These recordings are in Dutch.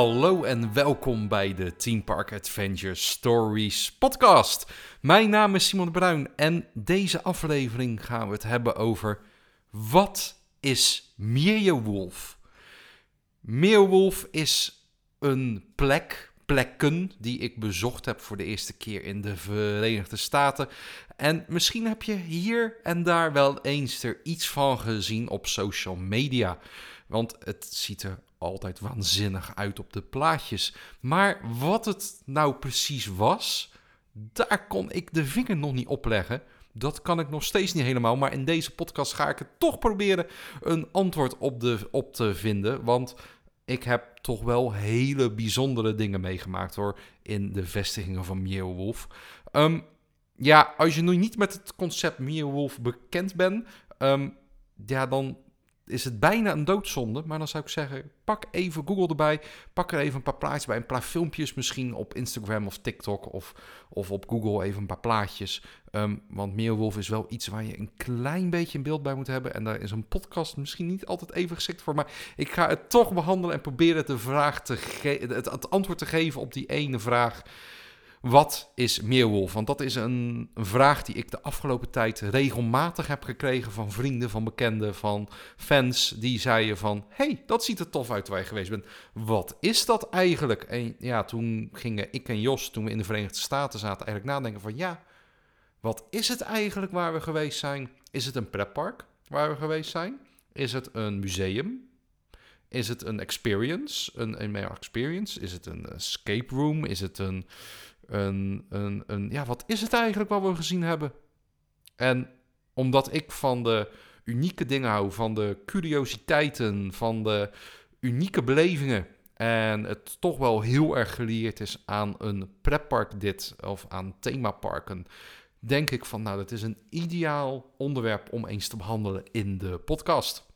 Hallo en welkom bij de Team Park Adventure Stories podcast. Mijn naam is Simon de Bruin en deze aflevering gaan we het hebben over wat is Meerwolf? Meerwolf is een plek, plekken die ik bezocht heb voor de eerste keer in de Verenigde Staten. En misschien heb je hier en daar wel eens er iets van gezien op social media. Want het ziet er altijd waanzinnig uit op de plaatjes. Maar wat het nou precies was, daar kon ik de vinger nog niet opleggen. Dat kan ik nog steeds niet helemaal. Maar in deze podcast ga ik het toch proberen een antwoord op, de, op te vinden. Want ik heb toch wel hele bijzondere dingen meegemaakt hoor. In de vestigingen van Meerwolf. Um, ja, als je nu niet met het concept Meerwolf bekend bent. Um, ja, dan is het bijna een doodzonde. Maar dan zou ik zeggen, pak even Google erbij. Pak er even een paar plaatjes bij. Een paar filmpjes misschien op Instagram of TikTok. Of, of op Google even een paar plaatjes. Um, want Meerwolf is wel iets waar je een klein beetje een beeld bij moet hebben. En daar is een podcast misschien niet altijd even geschikt voor. Maar ik ga het toch behandelen en proberen de vraag te het, het antwoord te geven op die ene vraag. Wat is Meerwolf? Want dat is een, vraag die ik de afgelopen tijd regelmatig heb gekregen van vrienden, van bekenden, van fans. Die zeiden van, hey, dat ziet er tof uit waar je geweest bent. Wat is dat eigenlijk? En ja, toen gingen ik en Jos, toen we in de Verenigde Staten zaten, eigenlijk nadenken van, ja, wat is het eigenlijk waar we geweest zijn? Is het een pretpark waar we geweest zijn? Is het een museum? Is het een experience? Een, een experience? Is het een escape room? Is het een een, een, een, ja, wat is het eigenlijk wat we gezien hebben? En omdat ik van de unieke dingen hou, van de curiositeiten, van de unieke belevingen. En het toch wel heel erg geleerd is aan een pretpark dit, of aan themaparken. Denk ik van, nou, dat is een ideaal onderwerp om eens te behandelen in de podcast.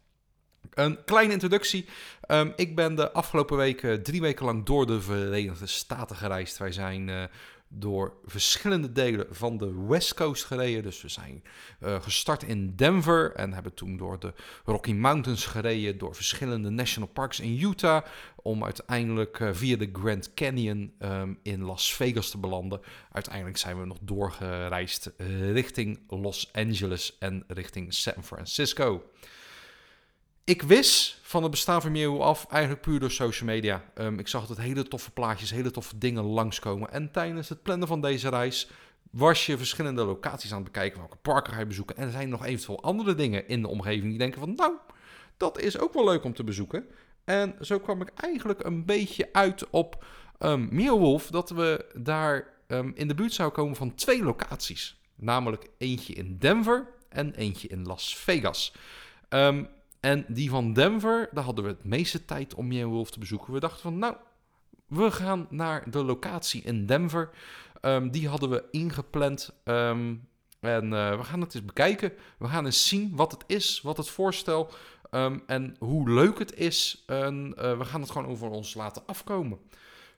Een kleine introductie. Um, ik ben de afgelopen weken drie weken lang door de Verenigde Staten gereisd. Wij zijn uh, door verschillende delen van de West Coast gereden. Dus we zijn uh, gestart in Denver en hebben toen door de Rocky Mountains gereden, door verschillende national parks in Utah, om uiteindelijk uh, via de Grand Canyon um, in Las Vegas te belanden. Uiteindelijk zijn we nog doorgereisd richting Los Angeles en richting San Francisco. Ik wist van het bestaan van Meerhoe af eigenlijk puur door social media. Um, ik zag altijd hele toffe plaatjes, hele toffe dingen langskomen. En tijdens het plannen van deze reis was je verschillende locaties aan het bekijken. Welke parken ga je bezoeken? En er zijn nog eventueel andere dingen in de omgeving die denken van... Nou, dat is ook wel leuk om te bezoeken. En zo kwam ik eigenlijk een beetje uit op um, Meerwolf... dat we daar um, in de buurt zouden komen van twee locaties. Namelijk eentje in Denver en eentje in Las Vegas. Um, en die van Denver, daar hadden we het meeste tijd om Wolf te bezoeken. We dachten van, nou, we gaan naar de locatie in Denver. Um, die hadden we ingepland. Um, en uh, we gaan het eens bekijken. We gaan eens zien wat het is, wat het voorstel um, en hoe leuk het is. En uh, we gaan het gewoon over ons laten afkomen.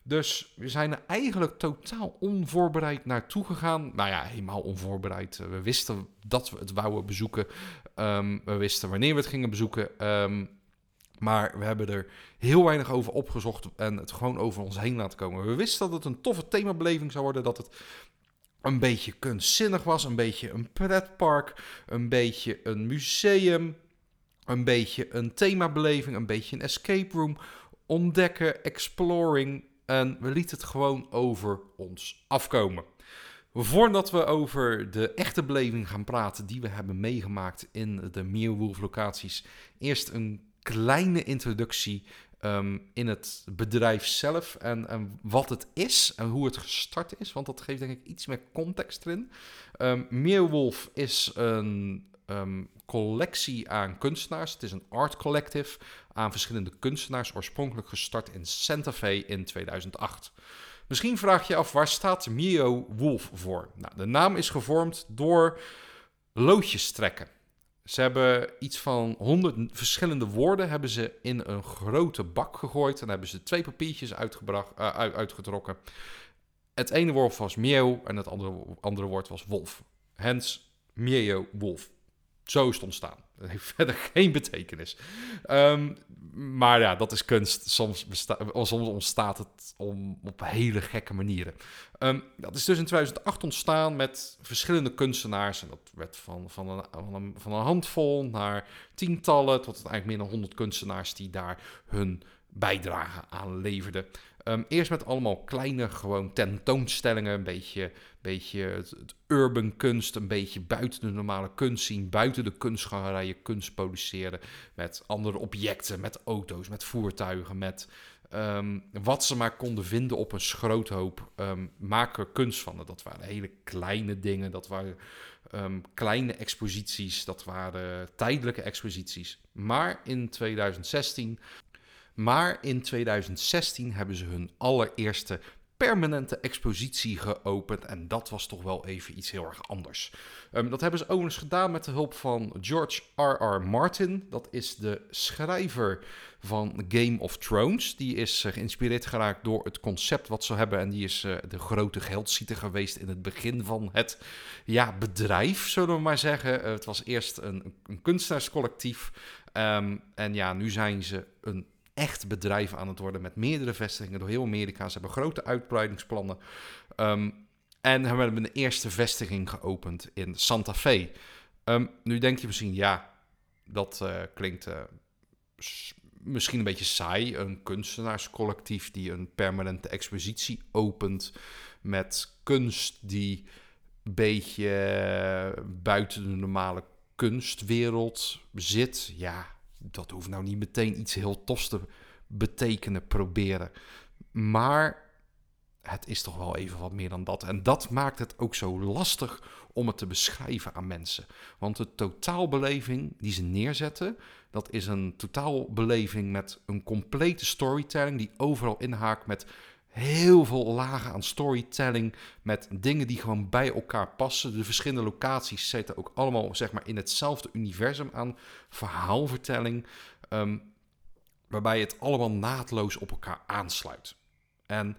Dus we zijn er eigenlijk totaal onvoorbereid naartoe gegaan. Nou ja, helemaal onvoorbereid. We wisten dat we het wouden bezoeken. Um, we wisten wanneer we het gingen bezoeken. Um, maar we hebben er heel weinig over opgezocht en het gewoon over ons heen laten komen. We wisten dat het een toffe themabeleving zou worden. Dat het een beetje kunstzinnig was. Een beetje een pretpark. Een beetje een museum. Een beetje een themabeleving. Een beetje een escape room. Ontdekken, exploring. En we lieten het gewoon over ons afkomen. Voordat we over de echte beleving gaan praten die we hebben meegemaakt in de Meerwolf locaties, eerst een kleine introductie um, in het bedrijf zelf en, en, wat het is en hoe het gestart is, want dat geeft denk ik iets meer context erin. Um, Meerwolf is een um, collectie aan kunstenaars. Het is een art collective aan verschillende kunstenaars, oorspronkelijk gestart in Santa Fe in 2008. Misschien vraag je af, waar staat Mio Wolf voor? Nou, de naam is gevormd door loodjes trekken. Ze hebben iets van 100 verschillende woorden hebben ze in een grote bak gegooid. En hebben ze twee papiertjes uitgebracht, uh, uitgetrokken. Het ene woord was meeuw en het andere, andere woord was wolf. Hens, meeuw, wolf. Zo is het ontstaan. Dat heeft verder geen betekenis. Um, maar ja, dat is kunst. Soms, soms ontstaat het om, op hele gekke manieren. Um, dat is dus in 2008 ontstaan met verschillende kunstenaars. En dat werd van, van, een, van, een, van een handvol naar tientallen, tot eigenlijk meer dan 100 kunstenaars die daar hun bijdrage aan leverden. Um, eerst met allemaal kleine gewoon tentoonstellingen, een beetje, beetje het, urban kunst, een beetje buiten de normale kunst zien, buiten de kunstgalerijen kunst produceren met andere objecten, met auto's, met voertuigen, met um, wat ze maar konden vinden op een schroothoop, um, maken kunst van. Dat waren hele kleine dingen, dat waren kleine exposities, dat waren tijdelijke exposities. Maar in 2016 maar in 2016 hebben ze hun allereerste permanente expositie geopend. En dat was toch wel even iets heel erg anders. Um, dat hebben ze overigens gedaan met de hulp van George R.R. Martin. Dat is de schrijver van Game of Thrones. Die is uh, geïnspireerd geraakt door het concept wat ze hebben. En die is uh, de grote geldzieter geweest in het begin van het ja, bedrijf, zullen we maar zeggen. Uh, het was eerst een, een kunstenaarscollectief. Um, en ja, nu zijn ze een echt bedrijf aan het worden met meerdere vestigingen door heel Amerika. Ze hebben grote uitbreidingsplannen. Um, en hebben een eerste vestiging geopend in Santa Fe. Um, nu denk je misschien, ja, dat uh, klinkt uh, misschien een beetje saai. Een kunstenaarscollectief die een permanente expositie opent met kunst die een beetje uh, buiten de normale kunstwereld zit. Ja, dat hoeft nou niet meteen iets heel tofs te betekenen, proberen. Maar het is toch wel even wat meer dan dat. En dat maakt het ook zo lastig om het te beschrijven aan mensen. Want de totaalbeleving die ze neerzetten, dat is een totaalbeleving met een complete storytelling die overal inhaakt met heel veel lagen aan storytelling met dingen die gewoon bij elkaar passen. De verschillende locaties zitten ook allemaal zeg maar in hetzelfde universum aan verhaalvertelling, um, waarbij het allemaal naadloos op elkaar aansluit. En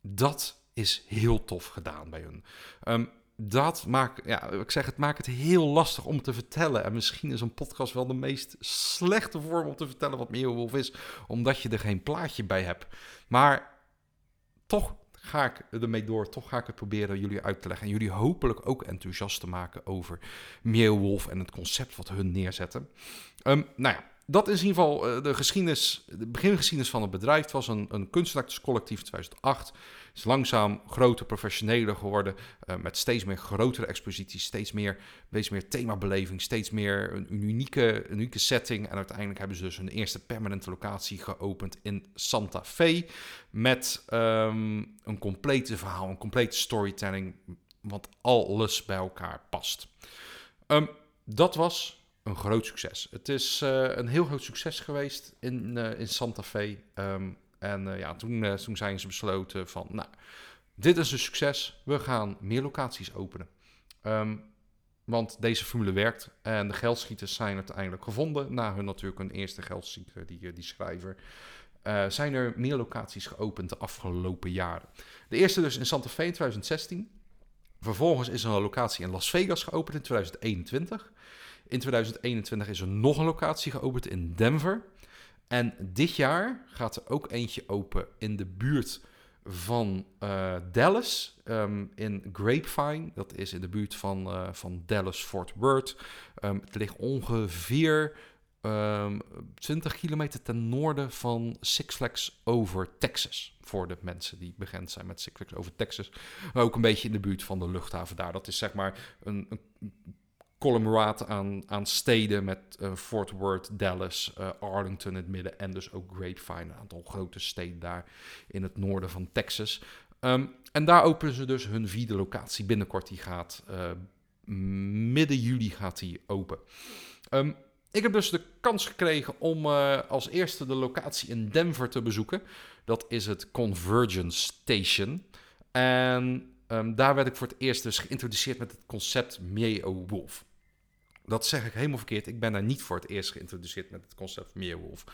dat is heel tof gedaan bij hun. Um, dat maakt, ja, ik zeg, het maakt het heel lastig om te vertellen. En misschien is een podcast wel de meest slechte vorm om te vertellen wat Meerwolf is, omdat je er geen plaatje bij hebt. Maar toch ga ik ermee door. Toch ga ik het proberen jullie uit te leggen. En jullie hopelijk ook enthousiast te maken over Meerwolf en het concept wat hun neerzetten. Um, nou ja, dat is in ieder geval eh, de geschiedenis, de begingeschiedenis van het bedrijf. Het was een, een in 2008 is langzaam groter, professioneler geworden. Uh, met steeds meer grotere exposities, steeds meer, steeds meer themabeleving, steeds meer een, unieke, unieke setting. En uiteindelijk hebben ze dus hun eerste permanente locatie geopend in Santa Fe. Met um, een complete verhaal, een complete storytelling. Want alles bij elkaar past. Um, dat was een groot succes. Het is uh, een heel groot succes geweest in, uh, in Santa Fe. Um, en uh, ja, toen, toen zijn ze besloten van, nou, dit is een succes, we gaan meer locaties openen. Um, want deze formule werkt en de geldschieters zijn uiteindelijk gevonden. Na hun natuurlijk een eerste geldschieter, die, die schrijver. Zijn er meer locaties geopend de afgelopen jaren. De eerste dus in Santa Fe in 2016. Vervolgens is er een locatie in Las Vegas geopend in 2021. In 2021 is er nog een locatie geopend in Denver. En dit jaar gaat er ook eentje open in de buurt van uh, Dallas, um, in Grapevine. Dat is in de buurt van, uh, van Dallas-Fort Worth. Um, het ligt ongeveer um, ehm, 20 kilometer ten noorden van Six Flags over Texas. Voor de mensen die bekend zijn met Six Flags over Texas. Ook een beetje in de buurt van de luchthaven daar. Dat is zeg maar een, een columnraad aan, aan steden met uh, Fort Worth, Dallas, uh, Arlington in het midden en dus ook Grapevine, een aantal grote steden daar in het noorden van Texas. Um, en daar openen ze dus hun vierde locatie binnenkort. Die gaat uh, midden juli gaat die open. Um, ik heb dus de kans gekregen om als eerste de locatie in Denver te bezoeken. Dat is het Convergence Station. En um, daar werd ik voor het eerst dus geïntroduceerd met het concept Meo Wolf. Dat zeg ik helemaal verkeerd. Ik ben daar niet voor het eerst geïntroduceerd met het concept Meerwolf.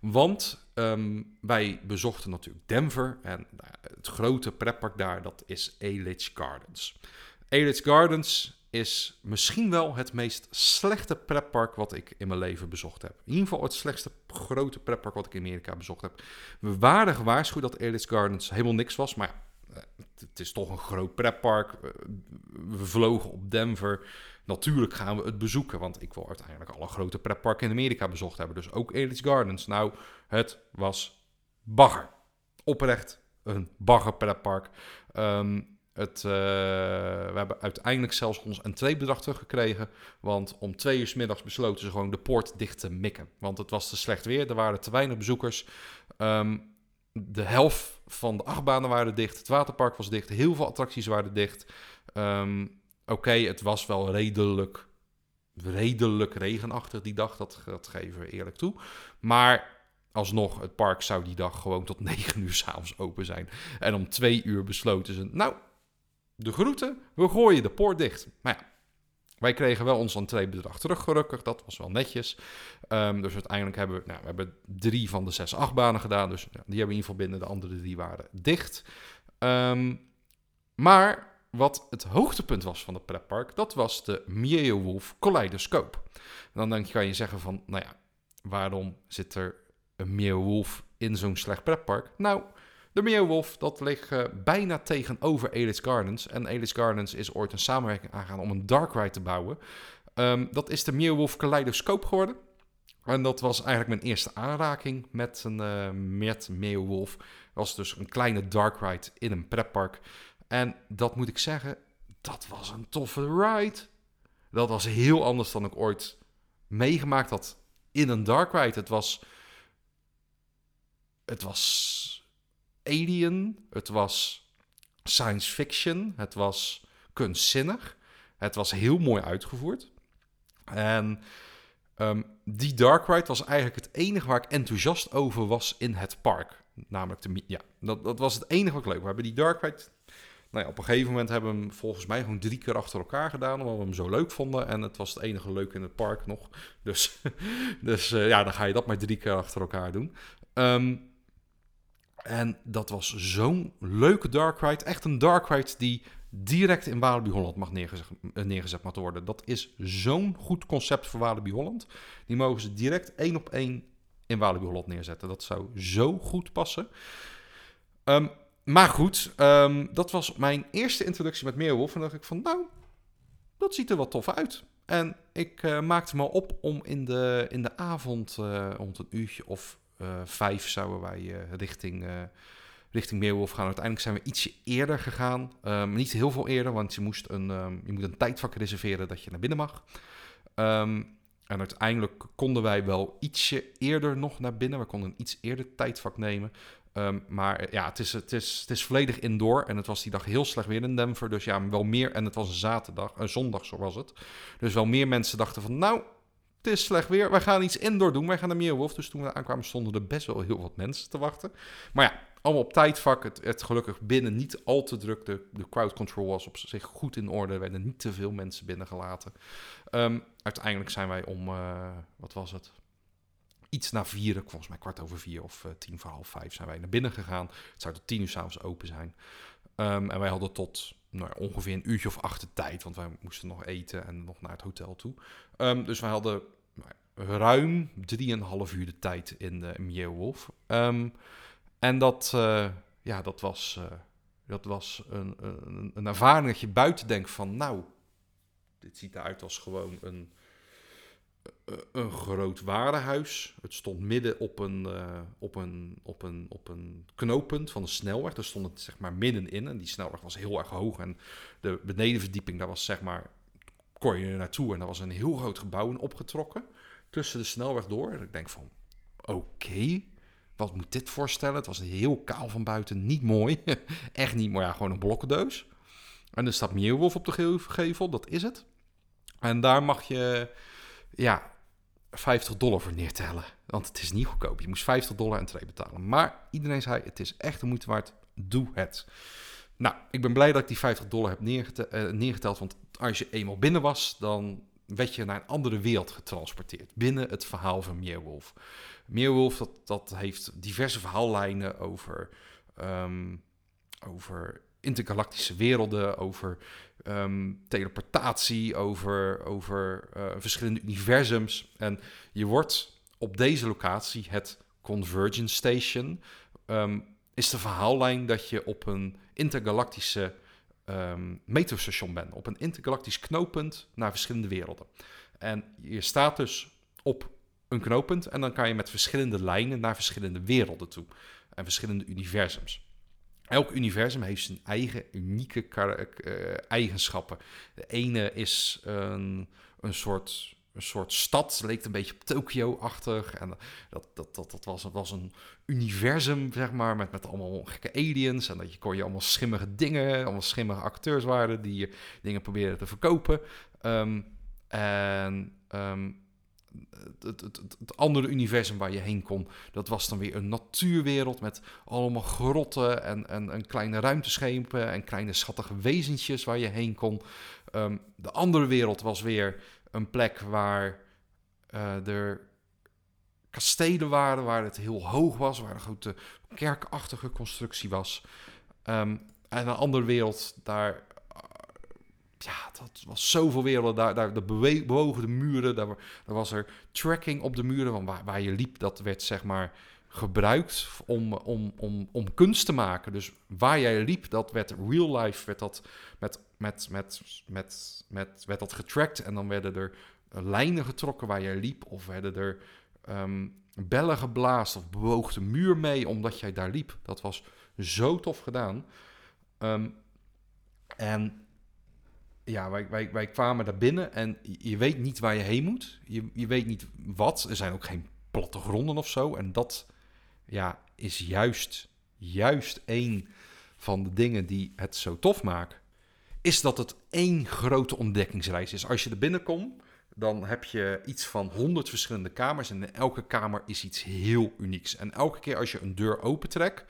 Want um, wij bezochten natuurlijk Denver. En nou, het grote pretpark daar, dat is Elitch Gardens. Elitch Gardens is misschien wel het meest slechte pretpark wat ik in mijn leven bezocht heb. In ieder geval het slechtste grote pretpark wat ik in Amerika bezocht heb. We waren gewaarschuwd dat Ellis Gardens helemaal niks was, maar het is toch een groot pretpark. We vlogen op Denver. Natuurlijk gaan we het bezoeken, want ik wil uiteindelijk alle grote pretparken in Amerika bezocht hebben. Dus ook Ellis Gardens. Nou, het was bagger. Oprecht een bagger pretpark. Um, het, uh, we hebben uiteindelijk zelfs ons entreebedrag teruggekregen. Want om twee uur s middags besloten ze gewoon de poort dicht te mikken. Want het was te slecht weer, er waren te weinig bezoekers. Um, de helft van de achtbanen waren dicht, het waterpark was dicht, heel veel attracties waren dicht. Um, Oké, het was wel redelijk, redelijk regenachtig die dag, dat, geven we eerlijk toe. Maar alsnog, het park zou die dag gewoon tot 9 uur s'avonds open zijn. En om twee uur besloten ze, nou, de groeten, we gooien de poort dicht. Maar ja, wij kregen wel ons entreebedrag terug, gelukkig. Dat was wel netjes. Um, dus uiteindelijk hebben we, nou, we hebben drie van de zes achtbanen gedaan. Dus die hebben we in ieder geval binnen. De andere drie waren dicht. Um, maar wat het hoogtepunt was van het pretpark, dat was de Wolf Kaleidoscoop. dan denk kan je zeggen van, nou ja, waarom zit er een Wolf in zo'n slecht pretpark? Nou, de Meerwolf, dat ligt uh, bijna tegenover Elis Gardens. En Elis Gardens is ooit een samenwerking aangegaan om een dark ride te bouwen. Um, dat is de Meerwolf Kaleidoscoop geworden. En dat was eigenlijk mijn eerste aanraking met een uh, met Meerwolf. Dat was dus een kleine dark ride in een pretpark. En dat moet ik zeggen, dat was een toffe ride. Dat was heel anders dan ik ooit meegemaakt had in een dark ride. Het was... Het was alien, het was science fiction, het was kunstzinnig. Het was heel mooi uitgevoerd. En um, die Dark Ride was eigenlijk het enige waar ik enthousiast over was in het park. Namelijk de... Ja, dat, dat was het enige wat leuk. We hebben die Dark Ride... Nou ja, op een gegeven moment hebben we hem volgens mij gewoon drie keer achter elkaar gedaan. Omdat we hem zo leuk vonden. En het was het enige leuk in het park nog. Dus, dus uh, ja, dan ga je dat maar drie keer achter elkaar doen. Um, en dat was zo'n leuke dark ride. Echt een dark ride die direct in Walibi Holland mag neergezet, eh, neergezet mag worden. Dat is zo'n goed concept voor Walibi Holland. Die mogen ze direct één op één in Walibi Holland neerzetten. Dat zou zo goed passen. Um, maar goed, um, dat was mijn eerste introductie met Meerwolf. En dacht ik van, nou, dat ziet er wel tof uit. En ik uh, maakte me op om in de, in de avond, uh, rond een uurtje of vijf zouden wij uh, richting, uh, richting Meerwolf gaan. Uiteindelijk zijn we ietsje eerder gegaan. Um, niet heel veel eerder, want je, moest een, um, je moet een tijdvak reserveren dat je naar binnen mag. Um, en uiteindelijk konden wij wel ietsje eerder nog naar binnen. We konden een iets eerder tijdvak nemen. Maar ja, het is, het, is, het is volledig indoor. En het was die dag heel slecht weer in Denver. Dus ja, wel meer. En het was een zaterdag, een zondag, zo was het. Dus wel meer mensen dachten van, nou, het is slecht weer. Wij gaan iets indoor doen. Wij gaan naar Meerwolf. Dus toen we aankwamen stonden er best wel heel wat mensen te wachten. Maar ja, allemaal op tijdvak. Het, het gelukkig binnen niet al te druk. De, crowd control was op zich goed in orde. Er werden niet te veel mensen binnengelaten. Um, uiteindelijk zijn wij om, uh, wat was het? Iets na vier, volgens mij kwart over vier of uh, tien voor half vijf zijn wij naar binnen gegaan. Het zou tot tien uur s'avonds open zijn. Um, en wij hadden tot nou, ongeveer een uurtje of acht de tijd, want wij moesten nog eten en nog naar het hotel toe. Um, dus wij hadden ruim 3,5 uur de tijd in de Meerwolf. Um, en dat, uh, ja, dat was, uh, dat was een, een, een, ervaring dat je buiten denkt van, nou, dit ziet eruit als gewoon een, een groot warenhuis. Het stond midden op een, uh, op, een, op, een, op een knooppunt van de snelweg. Daar stond het zeg maar middenin en die snelweg was heel erg hoog. En de benedenverdieping, daar was zeg maar, kon je naartoe en daar was een heel groot gebouw opgetrokken tussen de snelweg door. En ik denk van, oké, wat moet dit voorstellen? Het was heel kaal van buiten, niet mooi. Echt niet mooi, ja, gewoon een blokkendeus. En er staat Meerwolf op de gevel, dat is het. En daar mag je, ja, 50 dollar voor neertellen. Want het is niet goedkoop. Je moest 50 dollar entree betalen. Maar iedereen zei, het is echt de moeite waard, doe het. Nou, ik ben blij dat ik die 50 dollar heb neergeteld, uh, neergeteld. Want als je eenmaal binnen was, dan werd je naar een andere wereld getransporteerd. Binnen het verhaal van Meerwolf. Meerwolf, dat, dat heeft diverse verhaallijnen over, um, over intergalactische werelden, over ehm, teleportatie, over, over uh, verschillende universums. En je wordt op deze locatie, het Convergence Station, ehm, is de verhaallijn dat je op een intergalactische um, bent. Op een intergalactisch knooppunt naar verschillende werelden. En je staat dus op een knooppunt en dan kan je met verschillende lijnen naar verschillende werelden toe. En verschillende universums. Elk universum heeft zijn eigen unieke uh, eigenschappen. De ene is een, een soort een soort stad. Leek een beetje op Tokio-achtig. En dat, dat, dat, dat was, was een universum, zeg maar, met, met allemaal gekke aliens. En dat je kon je allemaal schimmige dingen, allemaal schimmige acteurs waren die je dingen probeerden te verkopen. Ehm, en ehm, het, andere universum waar je heen kon, dat was dan weer een natuurwereld met allemaal grotten en, en, en kleine ruimteschepen en kleine schattige wezentjes waar je heen kon. Ehm, de andere wereld was weer een plek waar uh, er kastelen waren, waar het heel hoog was, waar een grote kerkachtige constructie was. Um, en een andere wereld, daar, ja, dat was zoveel werelden. Daar, daar de bewogen de muren, daar, was er tracking op de muren, want waar, waar je liep, dat werd zeg maar gebruikt om, om, om, om kunst te maken. Dus waar jij liep, dat werd real life, werd dat met, met, met, met, met, werd dat getracked. En dan werden er lijnen getrokken waar jij liep. Of werden er um, bellen geblazen of bewoog de muur mee omdat jij daar liep. Dat was zo tof gedaan. Um, en ja, wij, wij, wij kwamen daar binnen en je weet niet waar je heen moet. Je, je weet niet wat. Er zijn ook geen plattegronden of zo. En dat ja, is juist, juist een van de dingen die het zo tof maken. Is dat het één grote ontdekkingsreis is. Als je er binnenkomt, dan heb je iets van honderd verschillende kamers. En in elke kamer is iets heel unieks. En elke keer als je een deur opentrekt,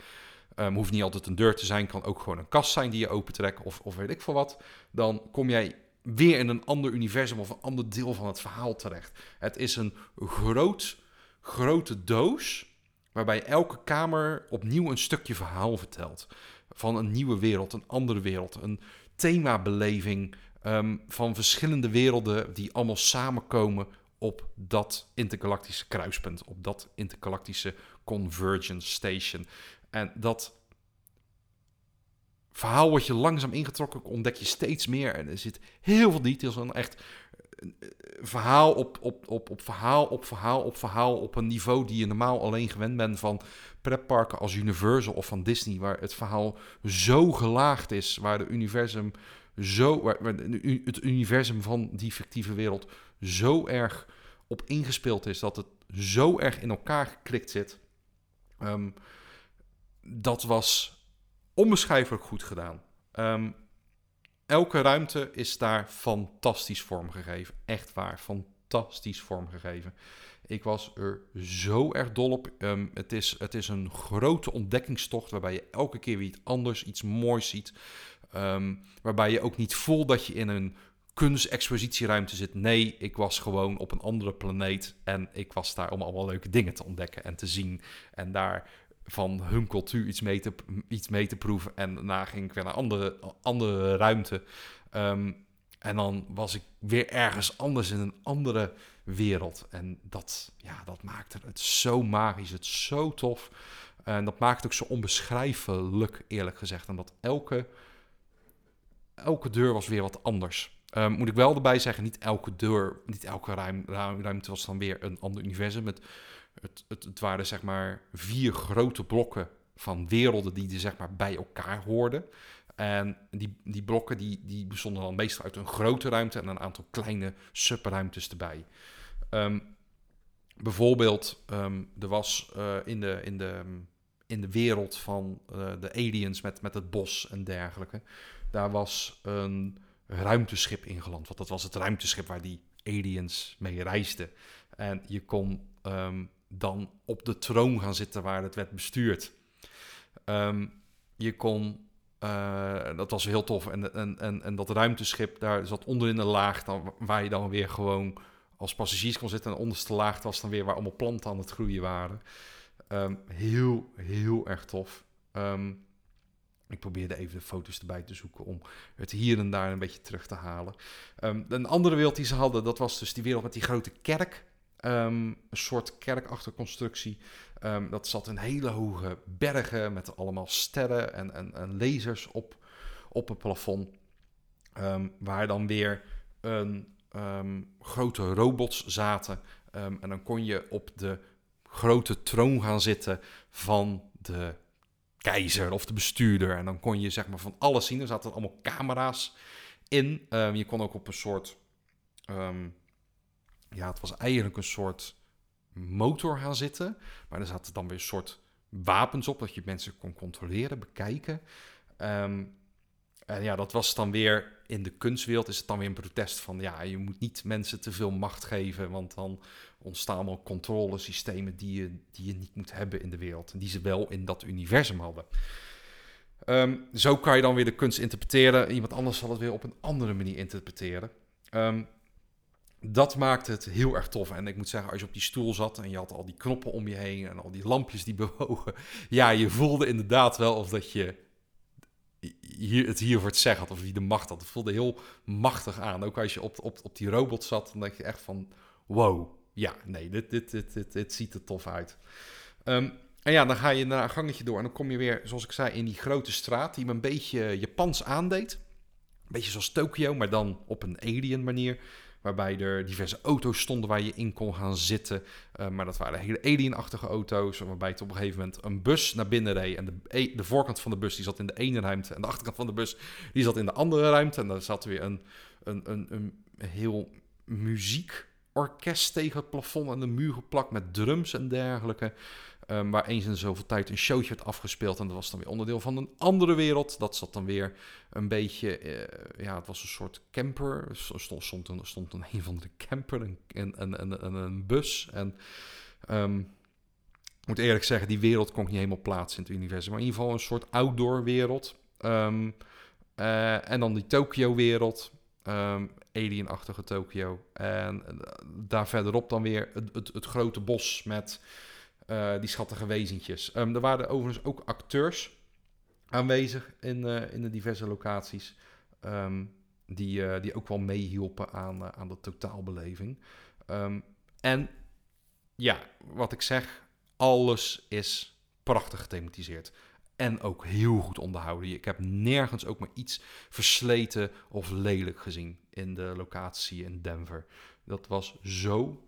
um, hoeft niet altijd een deur te zijn, kan ook gewoon een kast zijn die je opentrekt of, of weet ik veel wat. Dan kom jij weer in een ander universum of een ander deel van het verhaal terecht. Het is een groot, grote doos waarbij elke kamer opnieuw een stukje verhaal vertelt. Van een nieuwe wereld, een andere wereld, een themabeleving um, van verschillende werelden die allemaal samenkomen op dat intergalactische kruispunt, op dat intergalactische convergence station. En dat verhaal wordt je langzaam ingetrokken, ontdek je steeds meer en er zit heel veel details aan, echt verhaal op, op, op, op verhaal op verhaal op verhaal op een niveau die je normaal alleen gewend bent van pretparken als Universal of van Disney, waar het verhaal zo gelaagd is, waar de universum zo, waar, het universum van die fictieve wereld zo erg op ingespeeld is, dat het zo erg in elkaar geklikt zit. Ehm, dat was onbeschrijfelijk goed gedaan. Um, elke ruimte is daar fantastisch vormgegeven. Echt waar, fantastisch vormgegeven. Ik was er zo erg dol op. Um, het, is, het is een grote ontdekkingstocht waarbij je elke keer weer iets anders, iets moois ziet. Um, waarbij je ook niet voelt dat je in een kunstexpositieruimte zit. Nee, ik was gewoon op een andere planeet en ik was daar om allemaal leuke dingen te ontdekken en te zien. En daar van hun cultuur iets mee te, iets mee te proeven. En daarna ging ik weer naar andere, andere ruimte. Um, en dan was ik weer ergens anders in een andere wereld. En dat, ja, dat maakte het zo magisch, het zo tof. En dat maakt het ook zo onbeschrijfelijk, eerlijk gezegd. En dat elke, elke deur was weer wat anders. Um, moet ik wel erbij zeggen, niet elke deur, niet elke ruim, ruimte was dan weer een ander universum. Het, het, waren zeg maar vier grote blokken van werelden die er zeg maar bij elkaar hoorden. En die, die blokken die, die bestonden dan meestal uit een grote ruimte en een aantal kleine subruimtes erbij. Um, bijvoorbeeld, um, er was uh, in, de, in, de, in de wereld van uh, de aliens met, met het bos en dergelijke, daar was een ruimteschip ingeland. Want dat was het ruimteschip waar die aliens mee reisden. En je kon um, dan op de troon gaan zitten waar het werd bestuurd. Um, je kon, uh, dat was heel tof, en, en, en, dat ruimteschip, daar zat onderin een laag dan, waar je dan weer gewoon als passagiers kon zitten. En onderste laag was dan weer waar allemaal planten aan het groeien waren. Um, heel, heel erg tof. Um, Ik probeerde even de foto's erbij te zoeken om het hier en daar een beetje terug te halen. Ehm, een andere wereld die ze hadden, dat was dus die wereld met die grote kerk. Ehm, een soort kerkachtige constructie. Um, dat zat in hele hoge bergen met allemaal sterren en, lasers op, op het plafond. waar dan weer een grote robots zaten. en dan kon je op de grote troon gaan zitten van de keizer of de bestuurder. En dan kon je zeg maar van alles zien. Er zaten allemaal camera's in. Je kon ook op een soort. Ja, het was eigenlijk een soort motor gaan zitten. Maar er zaten dan weer een soort wapens op. Dat je mensen kon controleren, bekijken. Um, en ja, dat was dan weer in de kunstwereld is het dan weer een protest van ja, je moet niet mensen te veel macht geven, want dan ontstaan allemaal controlesystemen die je, die je niet moet hebben in de wereld. Die ze wel in dat universum hadden. Ehm, zo kan je dan weer de kunst interpreteren. Iemand anders zal het weer op een andere manier interpreteren. Ehm, dat maakt het heel erg tof. En ik moet zeggen, als je op die stoel zat en je had al die knoppen om je heen en al die lampjes die bewogen. Ja, je voelde inderdaad wel of dat je hier, het hier voor het zeggen had of wie de macht had. Het voelde heel machtig aan. Ook als je op, op, op die robot zat, dan denk je echt van wow ja, nee, dit, dit, dit, dit, dit ziet er tof uit. Um, en ja, dan ga je naar een gangetje door en dan kom je weer, zoals ik zei, in die grote straat die me een beetje Japans aandeed. Een beetje zoals Tokio, maar dan op een alien manier. Waarbij er diverse auto's stonden waar je in kon gaan zitten. Uh, maar dat waren hele alienachtige auto's. Waarbij het op een gegeven moment een bus naar binnen reed. En de, e, de voorkant van de bus die zat in de ene ruimte. En de achterkant van de bus die zat in de andere ruimte. En daar zat weer een, een, een, een heel muziek orkest tegen het plafond en de muur geplakt met drums en dergelijke. Um, waar eens in zoveel tijd een showtje werd afgespeeld. En dat was dan weer onderdeel van een andere wereld. Dat zat dan weer een beetje. Uh, ja, het was een soort camper. Er stond, stond, een, stond een, een van de camper, een, een, bus. En. Um, ik moet eerlijk zeggen, die wereld kon ik niet helemaal plaatsen in het universum. Maar in ieder geval een soort outdoor wereld. Um, uh, en dan die Tokyo-wereld. Um, alienachtige Tokio. En eh, daar verderop dan weer het, het, het grote bos met uh, die schattige wezentjes. Um, er waren overigens ook acteurs aanwezig in, uh, in de diverse locaties. Um, die, uh, die ook wel meehielpen aan, aan de totaalbeleving. Um, en ja, wat ik zeg, alles is prachtig gethematiseerd. En ook heel goed onderhouden. Ik heb nergens ook maar iets versleten of lelijk gezien in de locatie in Denver. Dat was zo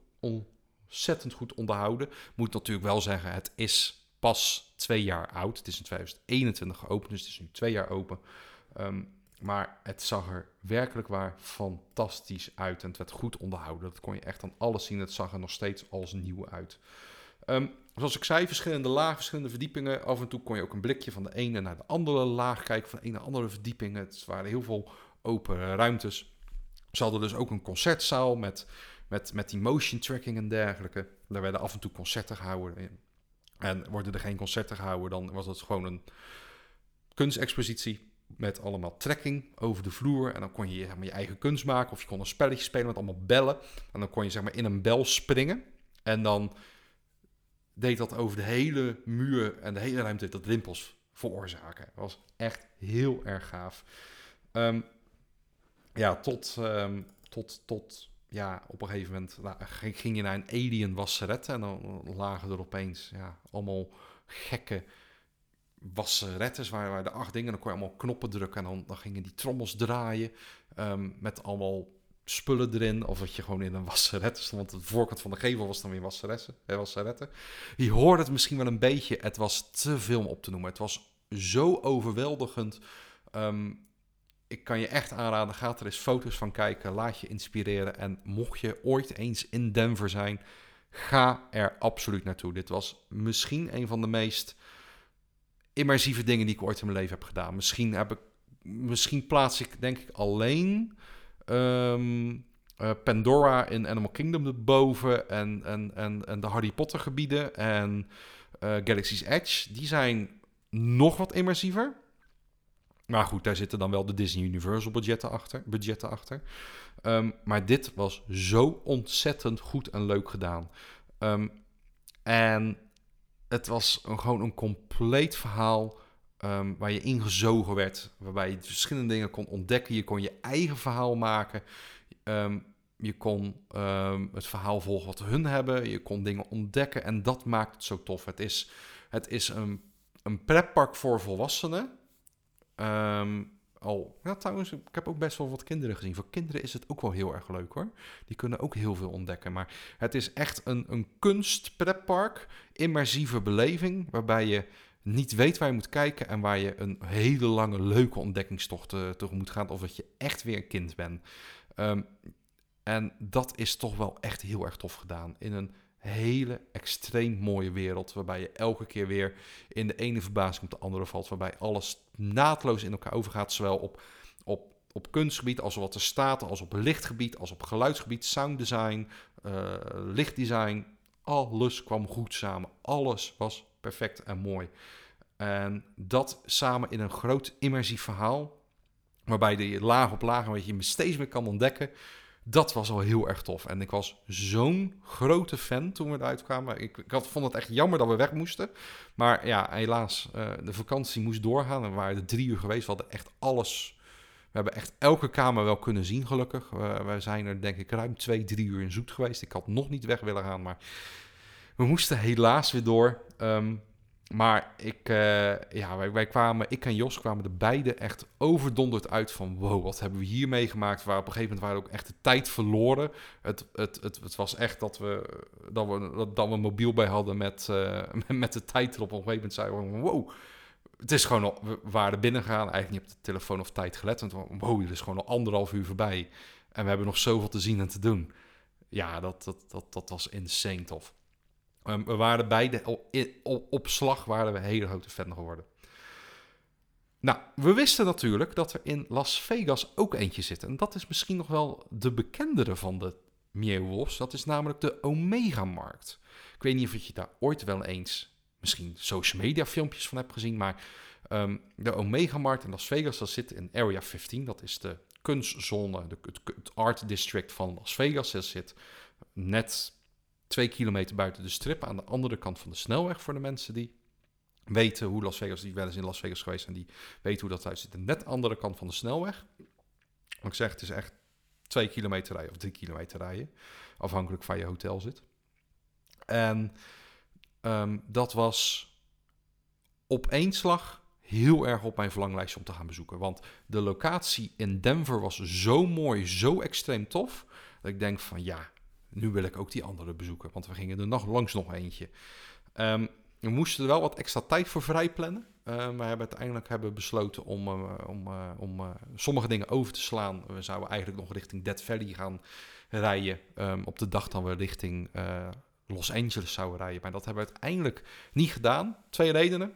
ontzettend goed onderhouden. Moet natuurlijk wel zeggen, het is pas twee jaar oud. Het is in 2021 geopend, dus het is nu twee jaar open. Um, maar het zag er werkelijk waar fantastisch uit en het werd goed onderhouden. Dat kon je echt aan alles zien. Het zag er nog steeds als nieuw uit. Um, zoals ik zei, verschillende lagen, verschillende verdiepingen. Af en toe kon je ook een blikje van de ene naar de andere laag kijken, van de ene naar andere verdiepingen. Het waren heel veel open ruimtes. Ze hadden dus ook een concertzaal met, met, met die motion tracking en dergelijke. Daar werden af en toe concerten gehouden. En worden er geen concerten gehouden, dan was het gewoon een kunstexpositie met allemaal trekking over de vloer. En dan kon je je eigen kunst maken of je kon een spelletje spelen met allemaal bellen. En dan kon je zeg maar, in een bel springen. En dan deed dat over de hele muur en de hele ruimte dat rimpels veroorzaken. Dat was echt heel erg gaaf. Um, ja, tot, um, tot, tot ja, op een gegeven moment nou, ging je naar een alien wasseret en dan lagen er opeens ja, allemaal gekke wasserettes waar, waar de acht dingen, dan kon je allemaal knoppen drukken en dan, dan gingen die trommels draaien um, met allemaal spullen erin. Of dat je gewoon in een wasseret stond. Want de voorkant van de gevel was dan weer wasseretten. Je hoorde het misschien wel een beetje. Het was te veel om op te noemen. Het was zo overweldigend. Um, ik kan je echt aanraden, ga er eens foto's van kijken. Laat je inspireren. En mocht je ooit eens in Denver zijn, ga er absoluut naartoe. Dit was misschien een van de meest immersieve dingen die ik ooit in mijn leven heb gedaan. Misschien, heb ik, misschien plaats ik denk ik alleen um, uh, Pandora in Animal Kingdom erboven en, en, en, en de Harry Potter gebieden en uh, Galaxy's Edge. Die zijn nog wat immersiever. Maar goed, daar zitten dan wel de Disney Universal budgetten achter. Budgetten achter. Um, maar dit was zo ontzettend goed en leuk gedaan. Um, en het was gewoon een compleet verhaal ehm, waar je ingezogen werd, waarbij je verschillende dingen kon ontdekken. Je kon je eigen verhaal maken. Ehm, je kon ehm, het verhaal volgen wat hun hebben. Je kon dingen ontdekken en dat maakt het zo tof. Het is, het is een, een pretpark voor volwassenen. Al, ja, trouwens, ik heb ook best wel wat kinderen gezien. Voor kinderen is het ook wel heel erg leuk hoor. Die kunnen ook heel veel ontdekken. Maar het is echt een, een kunstpretpark, immersieve beleving, waarbij je niet weet waar je moet kijken en waar je een hele lange, leuke ontdekkingstocht uh, tegemoet gaat. Of dat je echt weer een kind bent. Ehm, en dat is toch wel echt heel erg tof gedaan. In een hele extreem mooie wereld. Waarbij je elke keer weer in de ene verbazing op de andere valt. Waarbij alles naadloos in elkaar overgaat. Zowel op, op, op kunstgebied als wat er staat. Als op lichtgebied, als op geluidsgebied. Sounddesign, uh, lichtdesign. Alles kwam goed samen. Alles was perfect en mooi. En dat samen in een groot immersief verhaal, waarbij je laag op laag, weet je, steeds meer kan ontdekken. Dat was al heel erg tof. En ik was zo'n grote fan toen we eruit kwamen. Ik, ik had, vond het echt jammer dat we weg moesten. Maar ja, helaas, uh, de vakantie moest doorgaan. We waren er drie uur geweest. We hadden echt alles. We hebben echt elke kamer wel kunnen zien, gelukkig. Wij zijn er denk ik ruim twee, drie uur in zoet geweest. Ik had nog niet weg willen gaan, maar we moesten helaas weer door. Um, maar ik, uh, ja, wij, kwamen, ik en Jos kwamen er beide echt overdonderd uit van wow, wat hebben we hier meegemaakt? Waar op een gegeven moment waren we ook echt de tijd verloren. Het, het, het, het was echt dat we, dat we, dat, dat we mobiel bij hadden met, uh, met de tijd erop. Op een gegeven moment zeiden we wow, het is gewoon we waren binnen gegaan, eigenlijk niet op de telefoon of tijd gelet. Want wow, het is gewoon al anderhalf uur voorbij. En we hebben nog zoveel te zien en te doen. Ja, dat, dat, dat, dat was insane tof. Um, we waren beide op, op slag waren we hele grote fan geworden. Nou, we wisten natuurlijk dat er in Las Vegas ook eentje zit. En dat is misschien nog wel de bekendere van de Wolves. Dat is namelijk de Omega-markt. Ik weet niet of je daar ooit wel eens misschien social media filmpjes van hebt gezien. Maar um, de Omega-markt in Las Vegas, dat zit in Area 15. Dat is de kunstzone, de, het, het art district van Las Vegas. Dat zit net twee kilometer buiten de strip aan de andere kant van de snelweg voor de mensen die weten hoe Las Vegas, die wel eens in Las Vegas geweest en die weten hoe dat thuis zit. Net andere kant van de snelweg. Wat ik zeg, het is echt twee kilometer rijden of drie kilometer rijden, afhankelijk van je hotel zit. En um, dat was op één slag heel erg op mijn verlanglijstje om te gaan bezoeken. Want de locatie in Denver was zo mooi, zo extreem tof, dat ik denk van ja, nu wil ik ook die andere bezoeken, want we gingen er nog langs nog eentje. Um, we moesten er wel wat extra tijd voor vrij plannen. Uh, we hebben uiteindelijk hebben besloten om, uh, om, uh, om sommige dingen over te slaan. We zouden eigenlijk nog richting Death Valley gaan rijden. Um, op de dag dat we richting Los Angeles zouden rijden. Maar dat hebben we uiteindelijk niet gedaan. Twee redenen.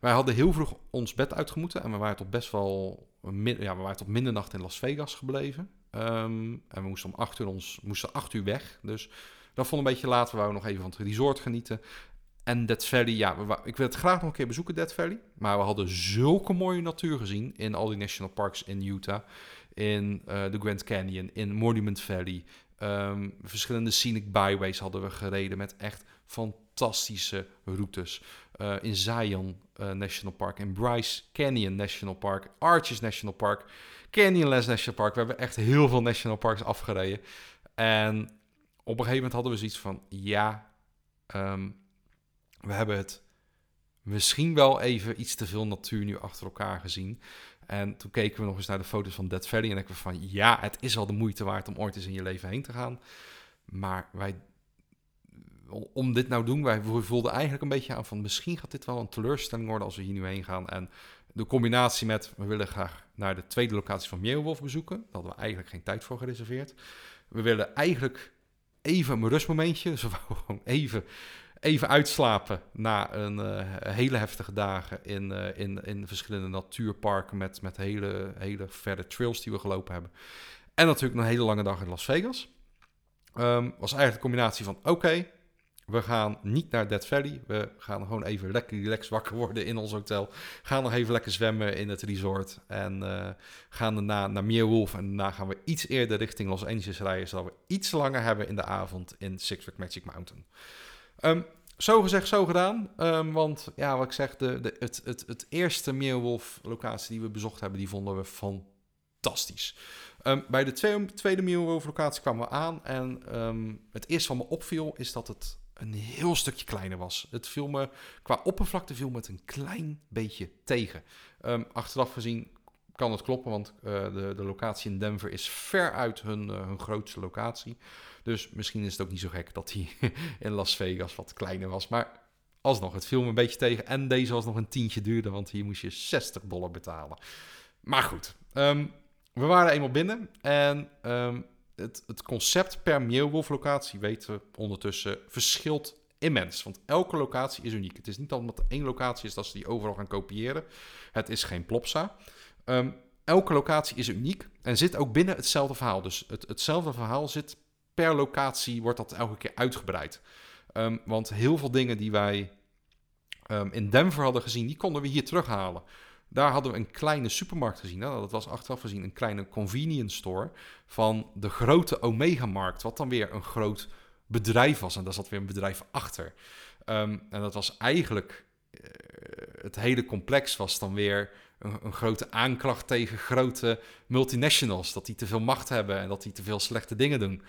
Wij hadden heel vroeg ons bed uitgemoeten en we waren tot best wel ja, we waren tot middernacht in Las Vegas gebleven. Um, en we moesten om acht uur, ons, moesten acht uur weg. Dus dat vond een beetje laat. We wouden nog even van het resort genieten. En Death Valley, ja, ik wil het graag nog een keer bezoeken, Death Valley. Maar we hadden zulke mooie natuur gezien in al die national parks in Utah. In uh, de Grand Canyon, in Monument Valley. Um, verschillende scenic byways hadden we gereden met echt fantastische routes. Uh, in Zion uh, National Park, in Bryce Canyon National Park, Arches National Park. Canyonlands National Park. We hebben echt heel veel national parks afgereden. En op een gegeven moment hadden we zoiets van: ja, um, we hebben het misschien wel even iets te veel natuur nu achter elkaar gezien. En toen keken we nog eens naar de foto's van Dead Valley. En ik we van: ja, het is al de moeite waard om ooit eens in je leven heen te gaan. Maar wij om dit nou doen, wij voelden eigenlijk een beetje aan van misschien gaat dit wel een teleurstelling worden als we hier nu heen gaan. En de combinatie met we willen graag naar de tweede locatie van Meeuwolf bezoeken. Daar hadden we eigenlijk geen tijd voor gereserveerd. We willen eigenlijk even een rustmomentje. Dus we gewoon even, even uitslapen na een uh, hele heftige dagen in, uh, in, in verschillende natuurparken met, met hele, hele verre trails die we gelopen hebben. En natuurlijk een hele lange dag in Las Vegas. Um, was eigenlijk de combinatie van oké, we gaan niet naar Dead Valley. We gaan gewoon even lekker relax wakker worden in ons hotel. Gaan nog even lekker zwemmen in het resort. En uh, gaan daarna naar Meerwolf. En daarna gaan we iets eerder richting Los Angeles rijden. Zodat we iets langer hebben in de avond in Six Flags Magic Mountain. Um, zo gezegd, zo gedaan. Ehm, want ja, wat ik zeg, de, de, het, het, eerste Meerwolf locatie die we bezocht hebben, die vonden we fantastisch. Ehm, bij de tweede, tweede Meerwolf locatie kwamen we aan. En ehm, het eerste wat me opviel is dat het een heel stukje kleiner was. Het viel me, qua oppervlakte viel me het een klein beetje tegen. achteraf gezien kan het kloppen, want uh, de, de locatie in Denver is ver uit hun, uh, hun grootste locatie. Dus misschien is het ook niet zo gek dat hij in Las Vegas wat kleiner was. Maar alsnog, het viel me een beetje tegen. En deze was nog een tientje duurder, want hier moest je 60 dollar betalen. Maar goed, um, we waren eenmaal binnen. En um, het, het concept per Meerwolf-locatie, weten we ondertussen, verschilt immens. Want elke locatie is uniek. Het is niet omdat er één locatie is dat ze die overal gaan kopiëren. Het is geen Plopsa. Um, elke locatie is uniek en zit ook binnen hetzelfde verhaal. Dus het, hetzelfde verhaal zit per locatie, wordt dat elke keer uitgebreid. Um, want heel veel dingen die wij um, in Denver hadden gezien, die konden we hier terughalen. Daar hadden we een kleine supermarkt gezien. Dat was achteraf gezien een kleine convenience store van de grote Omega-markt, wat dan weer een groot bedrijf was. En daar zat weer een bedrijf achter. Um, en dat was eigenlijk, uh, het hele complex was dan weer een, grote aanklacht tegen grote multinationals. Dat die te veel macht hebben en dat die te veel slechte dingen doen.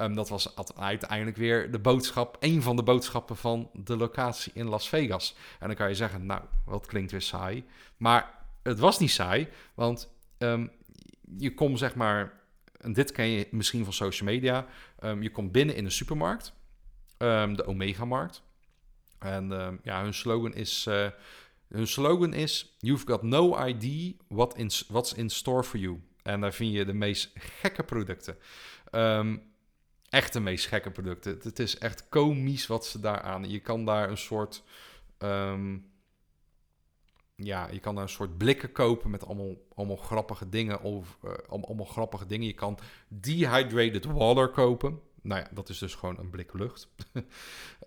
Um, dat was uiteindelijk weer de boodschap, een van de boodschappen van de locatie in Las Vegas. En dan kan je zeggen, nou, wat klinkt weer saai. Maar het was niet saai, want um, je komt zeg maar, en dit ken je misschien van social media, um, je komt binnen in een supermarkt, de Omega-markt. En ja, hun slogan is... Uh, hun slogan is: You've got no idea what what's in store for you. En daar vind je de meest gekke producten. Um, echt de meest gekke producten. Het is echt komisch wat ze daar aan. Je kan daar een soort. Um, ja, je kan daar een soort blikken kopen met allemaal, allemaal grappige dingen. Of, uh, allemaal grappige dingen. Je kan dehydrated water kopen. Nou ja, dat is dus gewoon een blik lucht.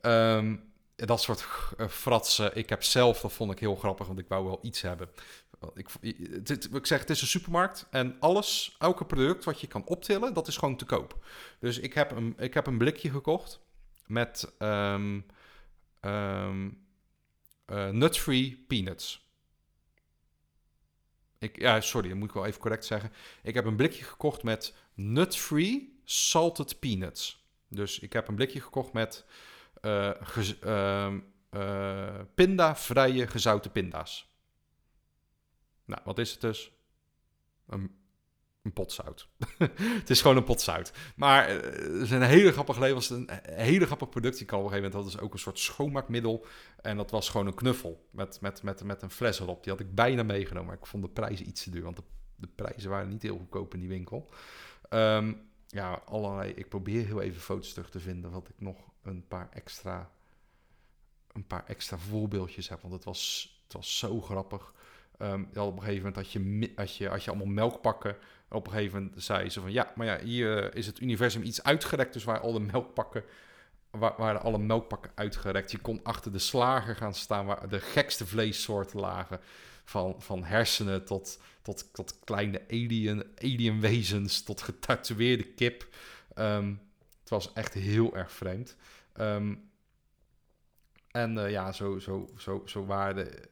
um, dat soort uh, fratsen. Ik heb zelf, dat vond ik heel grappig, want ik wou wel iets hebben. Ik, ik zeg, het is een supermarkt en alles, elke product wat je kan optillen, dat is gewoon te koop. Dus ik heb een, ik heb een blikje gekocht met um, nut-free peanuts. Ik, ja, sorry, dat moet ik wel even correct zeggen. Ik heb een blikje gekocht met nut-free salted peanuts. Dus ik heb een blikje gekocht met uh, gez, uh, uh, pindavrije gezouten pinda's. Nou, wat is het dus? Een, een pot zout. het is gewoon een pot zout. Maar uh, het is een hele grappige levens, een hele grappig product. Ik kan op een gegeven moment, dat is ook een soort schoonmaakmiddel. En dat was gewoon een knuffel met, met, met, met een fles erop. Die had ik bijna meegenomen, maar ik vond de prijzen iets te duur. Want de, de prijzen waren niet heel goedkoop in die winkel. Um, ja, allerlei. Ik probeer heel even foto's terug te vinden. Wat ik nog een paar extra. Een paar extra voorbeeldjes heb. Want het was, het was zo grappig. Um, op een gegeven moment had je, als je, als je allemaal melkpakken. Op een gegeven moment zei ze van ja, maar ja, hier is het universum iets uitgerekt. Dus waar alle melkpakken. Waren alle melkpakken uitgerekt. Je kon achter de slager gaan staan waar de gekste vleessoorten lagen. Van, van hersenen tot, tot, tot kleine alien, alienwezens, tot getatoeëerde kip. Um, het was echt heel erg vreemd. Um, en uh, ja, zo, zo, zo, zo waren de... Uh,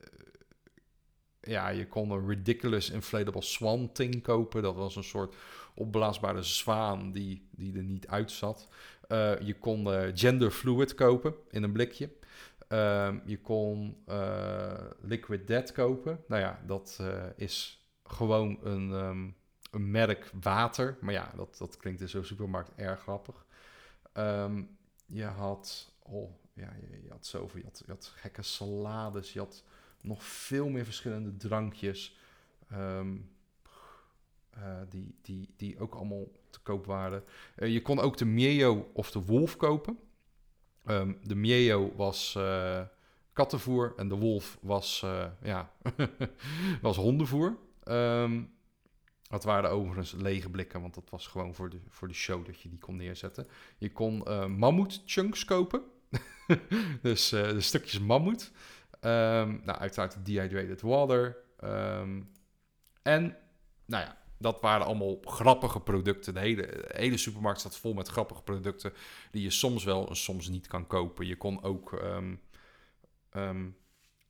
ja, je kon een ridiculous inflatable swan thing kopen. Dat was een soort opblaasbare zwaan die, die er niet uitzat. Uh, je kon gender fluid kopen in een blikje. Um, je kon Liquid Dead kopen. Nou ja, dat is gewoon een, um, een, merk water. Maar ja, dat, dat klinkt in zo'n supermarkt erg grappig. Um, je had, oh ja, je, je, had zoveel. Je had, je had gekke salades. Je had nog veel meer verschillende drankjes. Uh, die, die, die ook allemaal te koop waren. Uh, je kon ook de Mieo of de Wolf kopen. Um, de Mieo was uh, kattenvoer en de wolf was, ja, was hondenvoer. Dat waren overigens lege blikken, want dat was gewoon voor de, voor de show dat je die kon neerzetten. Je kon uh, mammoet chunks kopen. dus de stukjes mammoet. Um, nou, uiteraard dehydrated water. en, nou ja, dat waren allemaal grappige producten. De hele, hele supermarkt staat vol met grappige producten die je soms wel en soms niet kan kopen. Je kon ook ehm,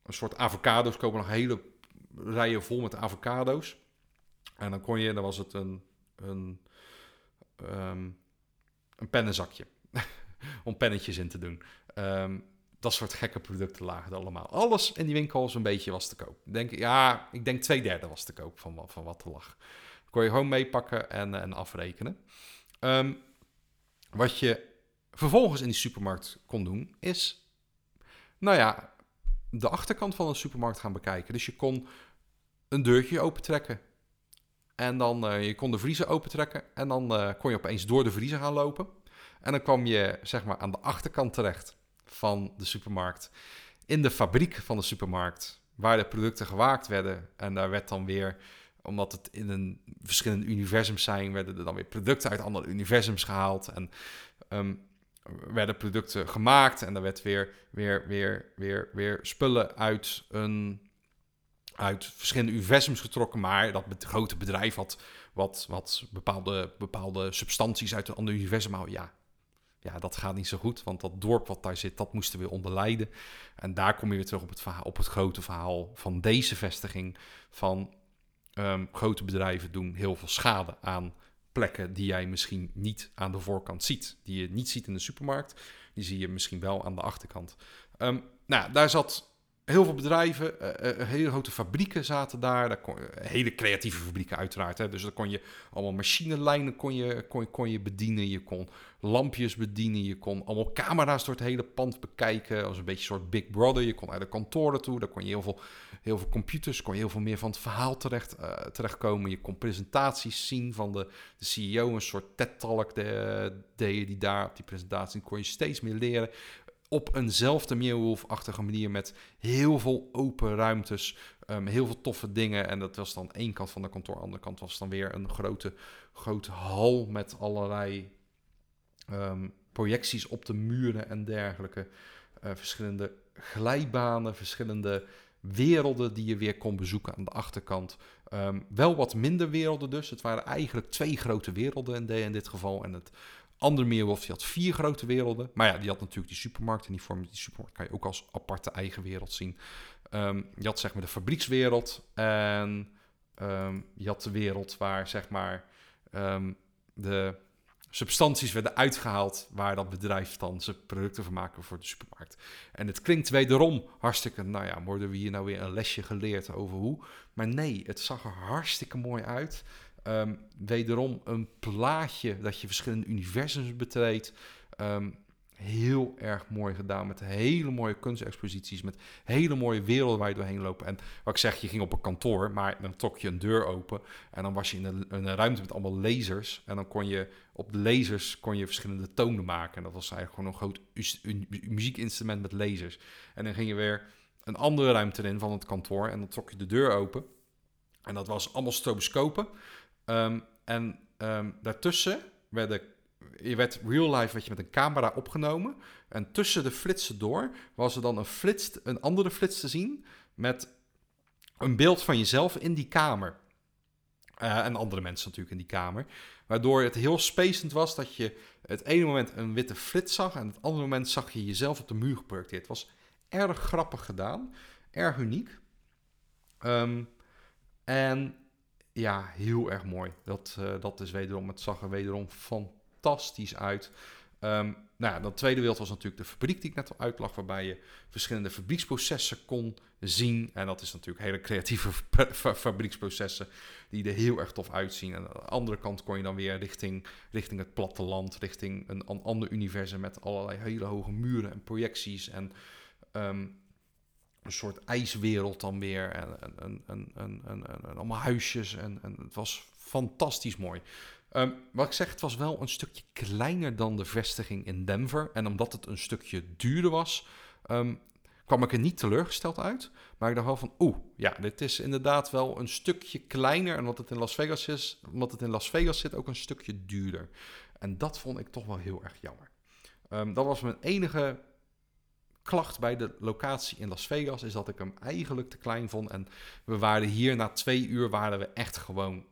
een soort avocado's kopen, nog hele rijen vol met avocado's. En dan kon je, dan was het een, een, ehm, een pennenzakje om pennetjes in te doen. Ehm, dat soort gekke producten lagen er allemaal. Alles in die winkel een beetje was te koop. Denk, ja, ik denk twee derde was te koop van, van wat er lag. kon je gewoon meepakken en, en afrekenen. Ehm, wat je vervolgens in die supermarkt kon doen, is, nou ja, de achterkant van een supermarkt gaan bekijken. Dus je kon een deurtje opentrekken. En dan uh, je kon de vriezer opentrekken. En dan uh, kon je opeens door de vriezer gaan lopen. En dan kwam je zeg maar aan de achterkant terecht van de supermarkt. In de fabriek van de supermarkt. Waar de producten gewaakt werden. En daar werd dan weer, omdat het in een verschillende universums zijn, werden er dan weer producten uit andere universums gehaald. En um, werden producten gemaakt. En er werd weer, weer, weer, weer, weer spullen uit een uit verschillende universums getrokken, maar dat grote bedrijf had wat, wat bepaalde, bepaalde substanties uit een ander universum. Ja, ja, dat gaat niet zo goed, want dat dorp wat daar zit, dat moesten we onderlijden. En daar kom je weer terug op het, op het grote verhaal van deze vestiging van um, grote bedrijven doen heel veel schade aan plekken die jij misschien niet aan de voorkant ziet. Die je niet ziet in de supermarkt, die zie je misschien wel aan de achterkant. Um, nou, daar zat heel veel bedrijven, uh, hele grote fabrieken zaten daar. daar kon, hele creatieve fabrieken uiteraard. Hè. Dus dan kon je allemaal machinelijnen kon je, kon, kon je bedienen. Je kon lampjes bedienen. Je kon allemaal camera's door het hele pand bekijken. Als een beetje een soort Big Brother. Je kon uit de kantoren toe. Daar kon je heel veel, heel veel computers. Kon je heel veel meer van het verhaal terecht, terechtkomen. Je kon presentaties zien van de, de CEO. Een soort TED-talk de, deed je die daar op die presentatie. kon je steeds meer leren op eenzelfde Meerwolf-achtige manier met heel veel open ruimtes, um, heel veel toffe dingen. En dat was dan één kant van de kantoor, andere kant was dan weer een grote, grote hal met allerlei um, projecties op de muren en dergelijke. Uh, verschillende glijbanen, verschillende werelden die je weer kon bezoeken aan de achterkant. Um, wel wat minder werelden dus. Het waren eigenlijk twee grote werelden in, de, in dit geval. En het andere Meerwolf die had vier grote werelden. Maar ja, die had natuurlijk die supermarkt. En die vorm die supermarkt kan je ook als aparte eigen wereld zien. Um, je had zeg maar de fabriekswereld. En um, je had de wereld waar zeg maar um, de substanties werden uitgehaald waar dat bedrijf dan zijn producten van maken voor de supermarkt. En het klinkt wederom hartstikke, nou ja, worden we hier nou weer een lesje geleerd over hoe? Maar nee, het zag er hartstikke mooi uit. Um, wederom een plaatje dat je verschillende universums betreedt. Um, heel erg mooi gedaan met hele mooie kunstexposities, met hele mooie werelden waar je doorheen loopt. En wat ik zeg, je ging op een kantoor, maar dan trok je een deur open en dan was je in een, een ruimte met allemaal lasers. En dan kon je op de lasers kon je verschillende tonen maken. En dat was eigenlijk gewoon een groot muziekinstrument met lasers. En dan ging je weer een andere ruimte in van het kantoor en dan trok je de deur open. En dat was allemaal stroboscopen. Um, en um, daartussen werden, je werd real life werd je met een camera opgenomen. En tussen de flitsen door was er dan een, flits, een andere flits te zien met een beeld van jezelf in die kamer. Uh, en andere mensen natuurlijk in die kamer. Waardoor het heel spacend was dat je het ene moment een witte flits zag en het andere moment zag je jezelf op de muur geprojecteerd. Het was erg grappig gedaan, erg uniek. Um, en ja, heel erg mooi. Dat, uh, dat is wederom, het zag er wederom fantastisch uit. Um, nou ja, de tweede wereld was natuurlijk de fabriek die ik net al uitlag, waarbij je verschillende fabrieksprocessen kon zien. En dat is natuurlijk hele creatieve fabrieksprocessen die er heel erg tof uitzien. En aan de andere kant kon je dan weer richting, richting het platteland, richting een, ander universum met allerlei hele hoge muren en projecties en um, een soort ijswereld dan weer. En, en, en, en, en, allemaal huisjes. En, en het was fantastisch mooi. Um, wat ik zeg, het was wel een stukje kleiner dan de vestiging in Denver. En omdat het een stukje duurder was, um, kwam ik er niet teleurgesteld uit. Maar ik dacht wel van, oeh, ja, dit is inderdaad wel een stukje kleiner. En omdat het in Las Vegas is, omdat het in Las Vegas zit, ook een stukje duurder. En dat vond ik toch wel heel erg jammer. Um, dat was mijn enige klacht bij de locatie in Las Vegas is dat ik hem eigenlijk te klein vond. En we waren hier na twee uur waren we echt gewoon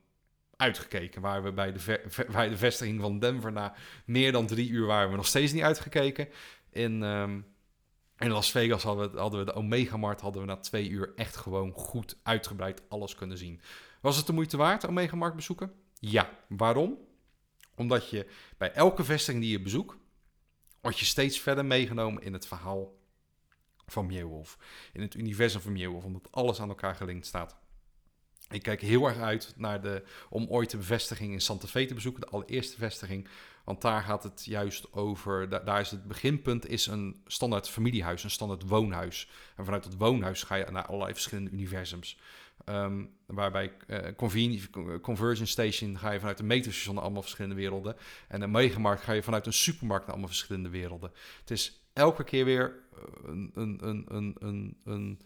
uitgekeken. Waar we bij de, vestiging van Denver na meer dan drie uur waren we nog steeds niet uitgekeken. In, ehm, in Las Vegas hadden we, hadden we de Omega Mart, hadden we na twee uur echt gewoon goed uitgebreid alles kunnen zien. Was het de moeite waard, Omega Mart bezoeken? Ja. Waarom? Omdat je bij elke vestiging die je bezoekt, word je steeds verder meegenomen in het verhaal van Meerwolf. In het universum van Meerwolf, omdat alles aan elkaar gelinkt staat. Ik kijk heel erg uit naar de, om ooit de bevestiging in Santa Fe te bezoeken, de allereerste vestiging. Want daar gaat het juist over, daar, is het beginpunt is een standaard familiehuis, een standaard woonhuis. En vanuit dat woonhuis ga je naar allerlei verschillende universums. Um, waarbij uh, Conversion Station ga je vanuit een metrostation naar allemaal verschillende werelden. En een megamarkt ga je vanuit een supermarkt naar allemaal verschillende werelden. Het is elke keer weer een, een, een, een, een,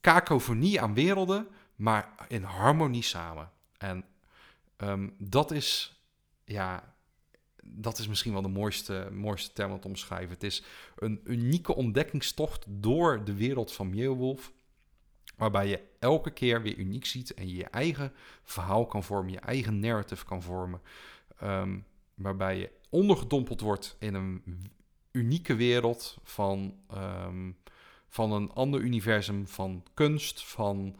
kakofonie aan werelden, maar in harmonie samen. En um, dat is, ja, dat is misschien wel de mooiste, mooiste term om te omschrijven. Het is een unieke ontdekkingstocht door de wereld van Meerwolf. Waarbij je elke keer weer uniek ziet en je je eigen verhaal kan vormen, je eigen narrative kan vormen. Um, waarbij je ondergedompeld wordt in een unieke wereld van, um, van een ander universum, van kunst, van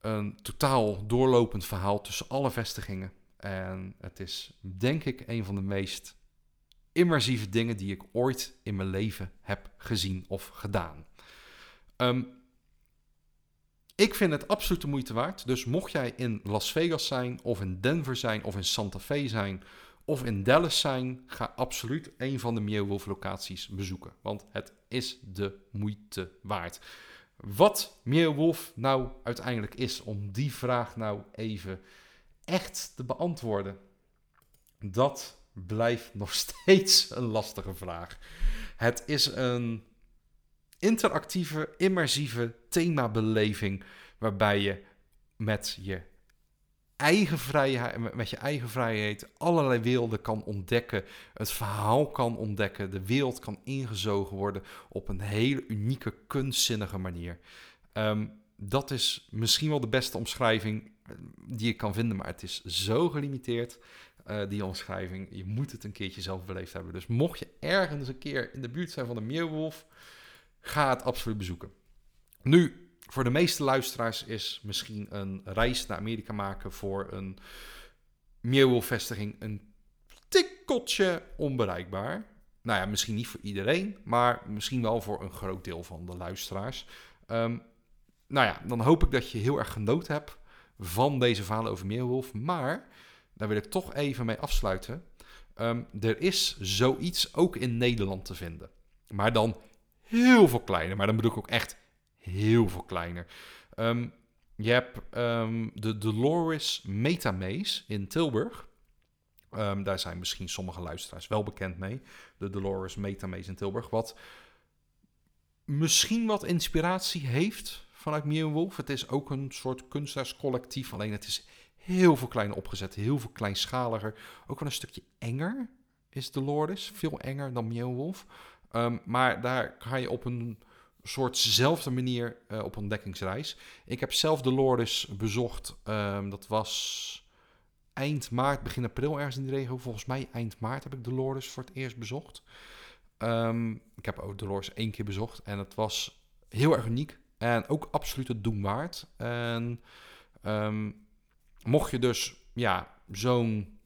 een totaal doorlopend verhaal tussen alle vestigingen. En het is denk ik een van de meest immersieve dingen die ik ooit in mijn leven heb gezien of gedaan. Um, ik vind het absoluut de moeite waard. Dus mocht jij in Las Vegas zijn, of in Denver zijn, of in Santa Fe zijn, of in Dallas zijn, ga absoluut een van de Meowolf locaties bezoeken. Want het is de moeite waard. Wat Meowolf nou uiteindelijk is, om die vraag nou even echt te beantwoorden, dat blijft nog steeds een lastige vraag. Het is een interactieve, immersieve themabeleving. Waarbij je met je eigen vrijheid, met je eigen vrijheid allerlei werelden kan ontdekken. Het verhaal kan ontdekken. De wereld kan ingezogen worden op een hele unieke, kunstzinnige manier. Ehm, dat is misschien wel de beste omschrijving eh, die ik kan vinden, maar het is zo gelimiteerd. Uh, die omschrijving. Je moet het een keertje zelf beleefd hebben. Dus mocht je ergens een keer in de buurt zijn van de Meerwolf, ga het absoluut bezoeken. Nu, voor de meeste luisteraars is misschien een reis naar Amerika maken voor een Meerwolf-vestiging een tikkeltje onbereikbaar. Nou ja, misschien niet voor iedereen, maar misschien wel voor een groot deel van de luisteraars. Um, nou ja, dan hoop ik dat je heel erg genoten hebt van deze verhalen over Meerwolf. Maar daar wil ik toch even mee afsluiten. Um, er is zoiets ook in Nederland te vinden. Maar dan heel veel kleiner. Maar dan bedoel ik ook echt heel veel kleiner. Um, je hebt um, de Dolores Metamaze in Tilburg. Um, daar zijn misschien sommige luisteraars wel bekend mee. De Dolores Metamaze in Tilburg. Wat misschien wat inspiratie heeft vanuit Wolf. Het is ook een soort kunstenaarscollectief. Alleen het is heel veel kleiner opgezet. Heel veel kleinschaliger. Ook wel een stukje enger is Dolores. Veel enger dan Wolf. Um, maar daar ga je op een soortzelfde manier uh, op ontdekkingsreis. Ik heb zelf de Lourdes bezocht. Um, dat was eind maart, begin april ergens in de regio. Volgens mij eind maart heb ik de Lourdes voor het eerst bezocht. Um, ik heb ook de Lourdes één keer bezocht. En het was heel erg uniek. En ook absoluut het doen waard. En mocht je dus ja, zo'n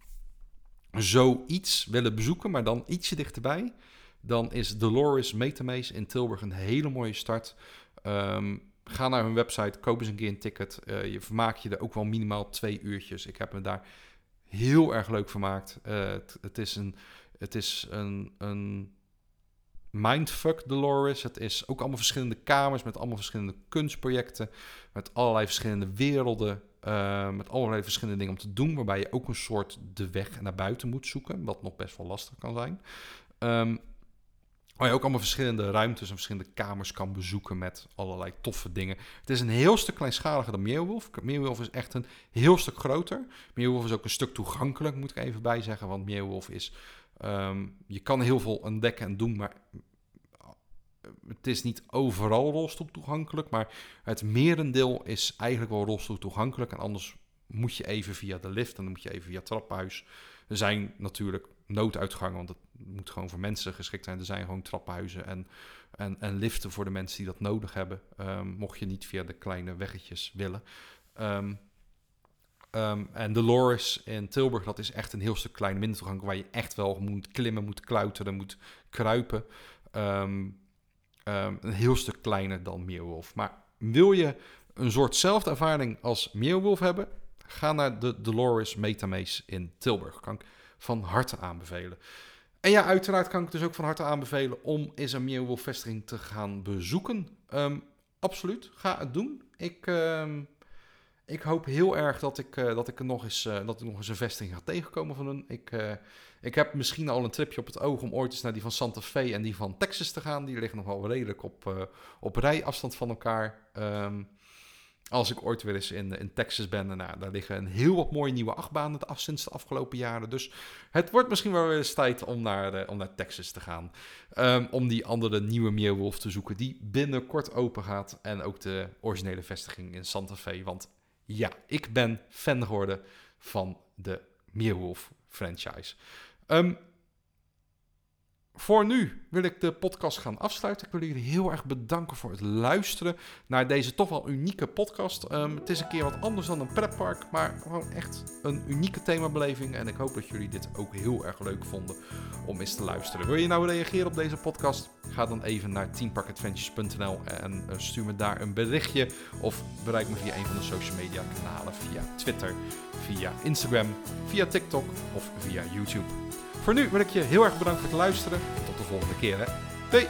zoiets willen bezoeken, maar dan ietsje dichterbij dan is Dolores Metamaze in Tilburg een hele mooie start. Um, ga naar hun website, koop eens een keer een ticket. Uh, je vermaak je er ook wel minimaal twee uurtjes. Ik heb me daar heel erg leuk vermaakt. Uh, het, is een, het is een, een mindfuck Dolores. Het is ook allemaal verschillende kamers met allemaal verschillende kunstprojecten. Met allerlei verschillende werelden. Uh, met allerlei verschillende dingen om te doen. Waarbij je ook een soort de weg naar buiten moet zoeken. Wat nog best wel lastig kan zijn. Um, Waar je ook allemaal verschillende ruimtes en verschillende kamers kan bezoeken met allerlei toffe dingen. Het is een heel stuk kleinschaliger dan Meerwolf. Meerwolf is echt een heel stuk groter. Meerwolf is ook een stuk toegankelijk, moet ik even bijzeggen. Want Meerwolf is... Um, je kan heel veel ontdekken en doen, maar het is niet overal rolstoel toegankelijk. Maar het merendeel is eigenlijk wel rolstoel toegankelijk. En anders moet je even via de lift en dan moet je even via het trappenhuis. Er zijn natuurlijk nooduitgangen, want het moet gewoon voor mensen geschikt zijn. Er zijn gewoon trappenhuizen en, en, en liften voor de mensen die dat nodig hebben. Ehm, mocht je niet via de kleine weggetjes willen. Um, um, en Dolores in Tilburg, dat is echt een heel stuk kleine mindertoegang... waar je echt wel moet klimmen, moet kluiteren, moet kruipen. een heel stuk kleiner dan Meerwolf. Maar wil je een soortzelfde ervaring als Meerwolf hebben... ga naar de Dolores Metamaze in Tilburg. Kan ik van harte aanbevelen. En ja, uiteraard kan ik dus ook van harte aanbevelen om eens een vestiging te gaan bezoeken. Um, absoluut, ga het doen. Ik, um, ik hoop heel erg dat ik, uh, dat ik, nog eens, uh, dat ik nog eens een vestiging ga tegenkomen van hun. Ik, uh, ik heb misschien al een tripje op het oog om ooit eens naar die van Santa Fe en die van Texas te gaan. Die liggen nog wel redelijk op, op rijafstand van elkaar. Um, als ik ooit weer eens in, in Texas ben, nou, daar liggen een heel wat mooie nieuwe achtbanen de, sinds de afgelopen jaren. Dus het wordt misschien wel weer eens tijd om naar, uh, om naar Texas te gaan. Um, om die andere nieuwe Meerwolf te zoeken, die binnenkort open gaat. En ook de originele vestiging in Santa Fe. Want ja, ik ben fan geworden van de Meerwolf franchise. Um, voor nu wil ik de podcast gaan afsluiten. Ik wil jullie heel erg bedanken voor het luisteren naar deze toch wel unieke podcast. Um, het is een keer wat anders dan een pretpark, maar gewoon echt een unieke themabeleving. En ik hoop dat jullie dit ook heel erg leuk vonden om eens te luisteren. Wil je nou reageren op deze podcast? Ga dan even naar teamparkadventures.nl en uh, stuur me daar een berichtje. Of bereik me via een van de social media kanalen, via Twitter, via Instagram, via TikTok of via YouTube. Voor nu wil ik je heel erg bedanken voor het luisteren. Tot de volgende keer. Hè. Doei!